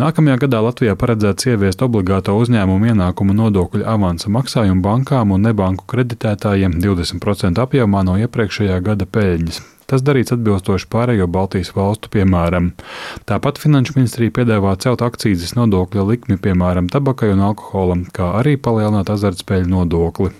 Nākamajā gadā Latvijā paredzēts ieviest obligāto uzņēmumu ienākumu nodokļu avansa maksājumu bankām un nebanku kreditētājiem 20% apjomā no iepriekšējā gada peļņas. Tas darīts atbilstoši pārējo Baltijas valstu piemēram. Tāpat Finanšu ministrija piedāvā celt akcijas nodokļa likmi piemēram tabakai un alkoholam, kā arī palielināt azartspēļu nodokli.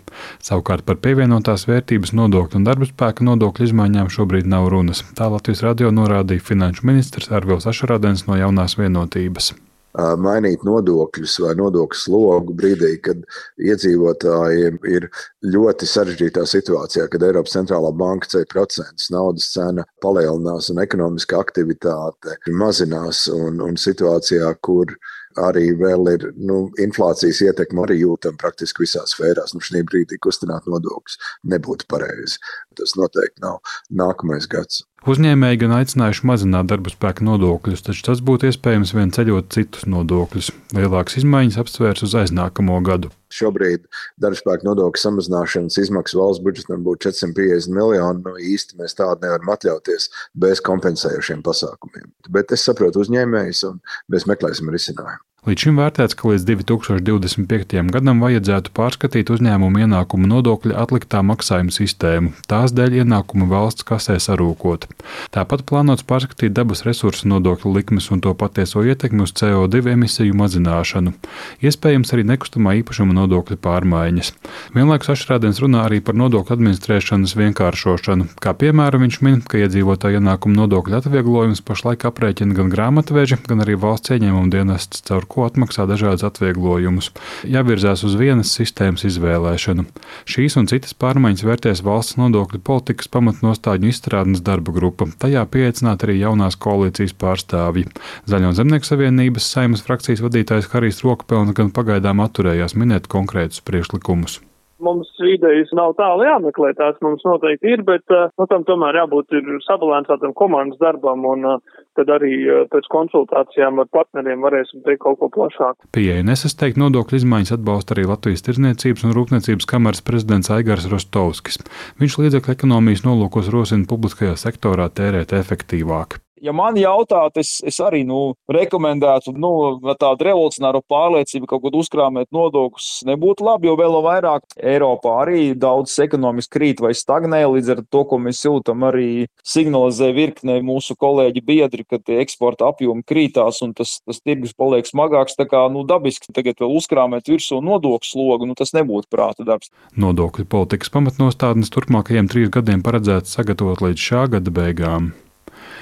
Savukārt par pievienotās vērtības nodokļu un darba spēka nodokļu izmaiņām šobrīd nav runas. Tā Latvijas radio norādīja finanšu ministrs Arvils Ašarādens no jaunās vienotības mainīt nodokļus vai nodokļu slogu brīdī, kad iedzīvotājiem ir ļoti sarežģītā situācijā, kad Eiropas centrālā banka ceļ procentus, naudas cena palielinās un ekonomiska aktivitāte mazinās, un, un situācijā, kur arī vēl ir nu, inflācijas ietekme, arī jūtama praktiski visās sfērās. Nu, šī brīdī kustināt nodokļus nebūtu pareizi. Tas noteikti nav nākamais gads. Uzņēmēji gan aicinājuši mazināt darba spēka nodokļus, taču tas būtu iespējams vien ceļot citus nodokļus. Lielākas izmaiņas apsvērs uz aiznākamo gadu. Šobrīd darbspēka nodokļu samazināšanas izmaksas valsts budžetam būtu 450 miljoni. Nu, īsti mēs tādu nevaram atļauties bez kompensējošiem pasākumiem. Bet es saprotu uzņēmējus, un mēs meklēsim risinājumu. Līdz šim vērtēts, ka līdz 2025. gadam vajadzētu pārskatīt uzņēmumu ienākumu nodokļa atliktā maksājuma sistēmu, tās dēļ ienākumu valsts kasē sarūkot. Tāpat plānots pārskatīt dabas resursu nodokļu likmes un to patieso ietekmi uz CO2 emisiju mazināšanu, iespējams arī nekustamā īpašuma nodokļa pārmaiņas. Vienlaikus Ašrādens runā arī par nodokļu administrēšanas vienkāršošanu, kā piemēram viņš min, ka iedzīvotāju ienākumu nodokļu atvieglojums pašlaik aprēķina gan grāmatveži, gan arī valsts ieņēmuma dienests caur ko atmaksā dažādas atvieglojumus. Jāvirzās uz vienas sistēmas izvēlēšanu. Šīs un citas pārmaiņas vērtēs valsts nodokļu politikas pamatnostāļu izstrādes darba grupa. Tajā pieaicināt arī jaunās koalīcijas pārstāvji. Zaļo zemnieku savienības saimas frakcijas vadītājs Harijs Rokapelns gan pagaidām atturējās minēt konkrētus priekšlikumus mums idejas nav tālu jāmeklē, tās mums noteikti ir, bet uh, nu, tam tomēr jābūt ir sabalansētam komandas darbam un uh, tad arī uh, pēc konsultācijām ar partneriem varēsim teikt kaut ko plašāku. Pieeja nesasteikt nodokļu izmaiņas atbalsta arī Latvijas Tirzniecības un Rūpniecības kameras prezidents Aigars Rostovskis. Viņš līdzekļu ekonomijas nolūkos rosina publiskajā sektorā tērēt efektīvāk. Ja man jautāt, es, es arī nu, rekomendētu nu, tādu revolucionāru pārliecību, ka kaut kur uzkrāmēt nodokļus nebūtu labi, jo vēl vairāk Eiropā arī daudz ekonomiski krīt vai stagnē. Līdz ar to, ko mēs jūtam, arī signalizē virkne mūsu kolēģi biedri, ka eksporta apjomi krītās un tas, tas tirgus paliek smagāks. Tā kā nu, dabiski tagad vēl uzkrāmēt virsū nodokļu slogu, nu, tas nebūtu prāta darbs. Nodokļu politikas pamatnostādnes turpmākajiem trīs gadiem paredzēts sagatavot līdz šā gada beigām.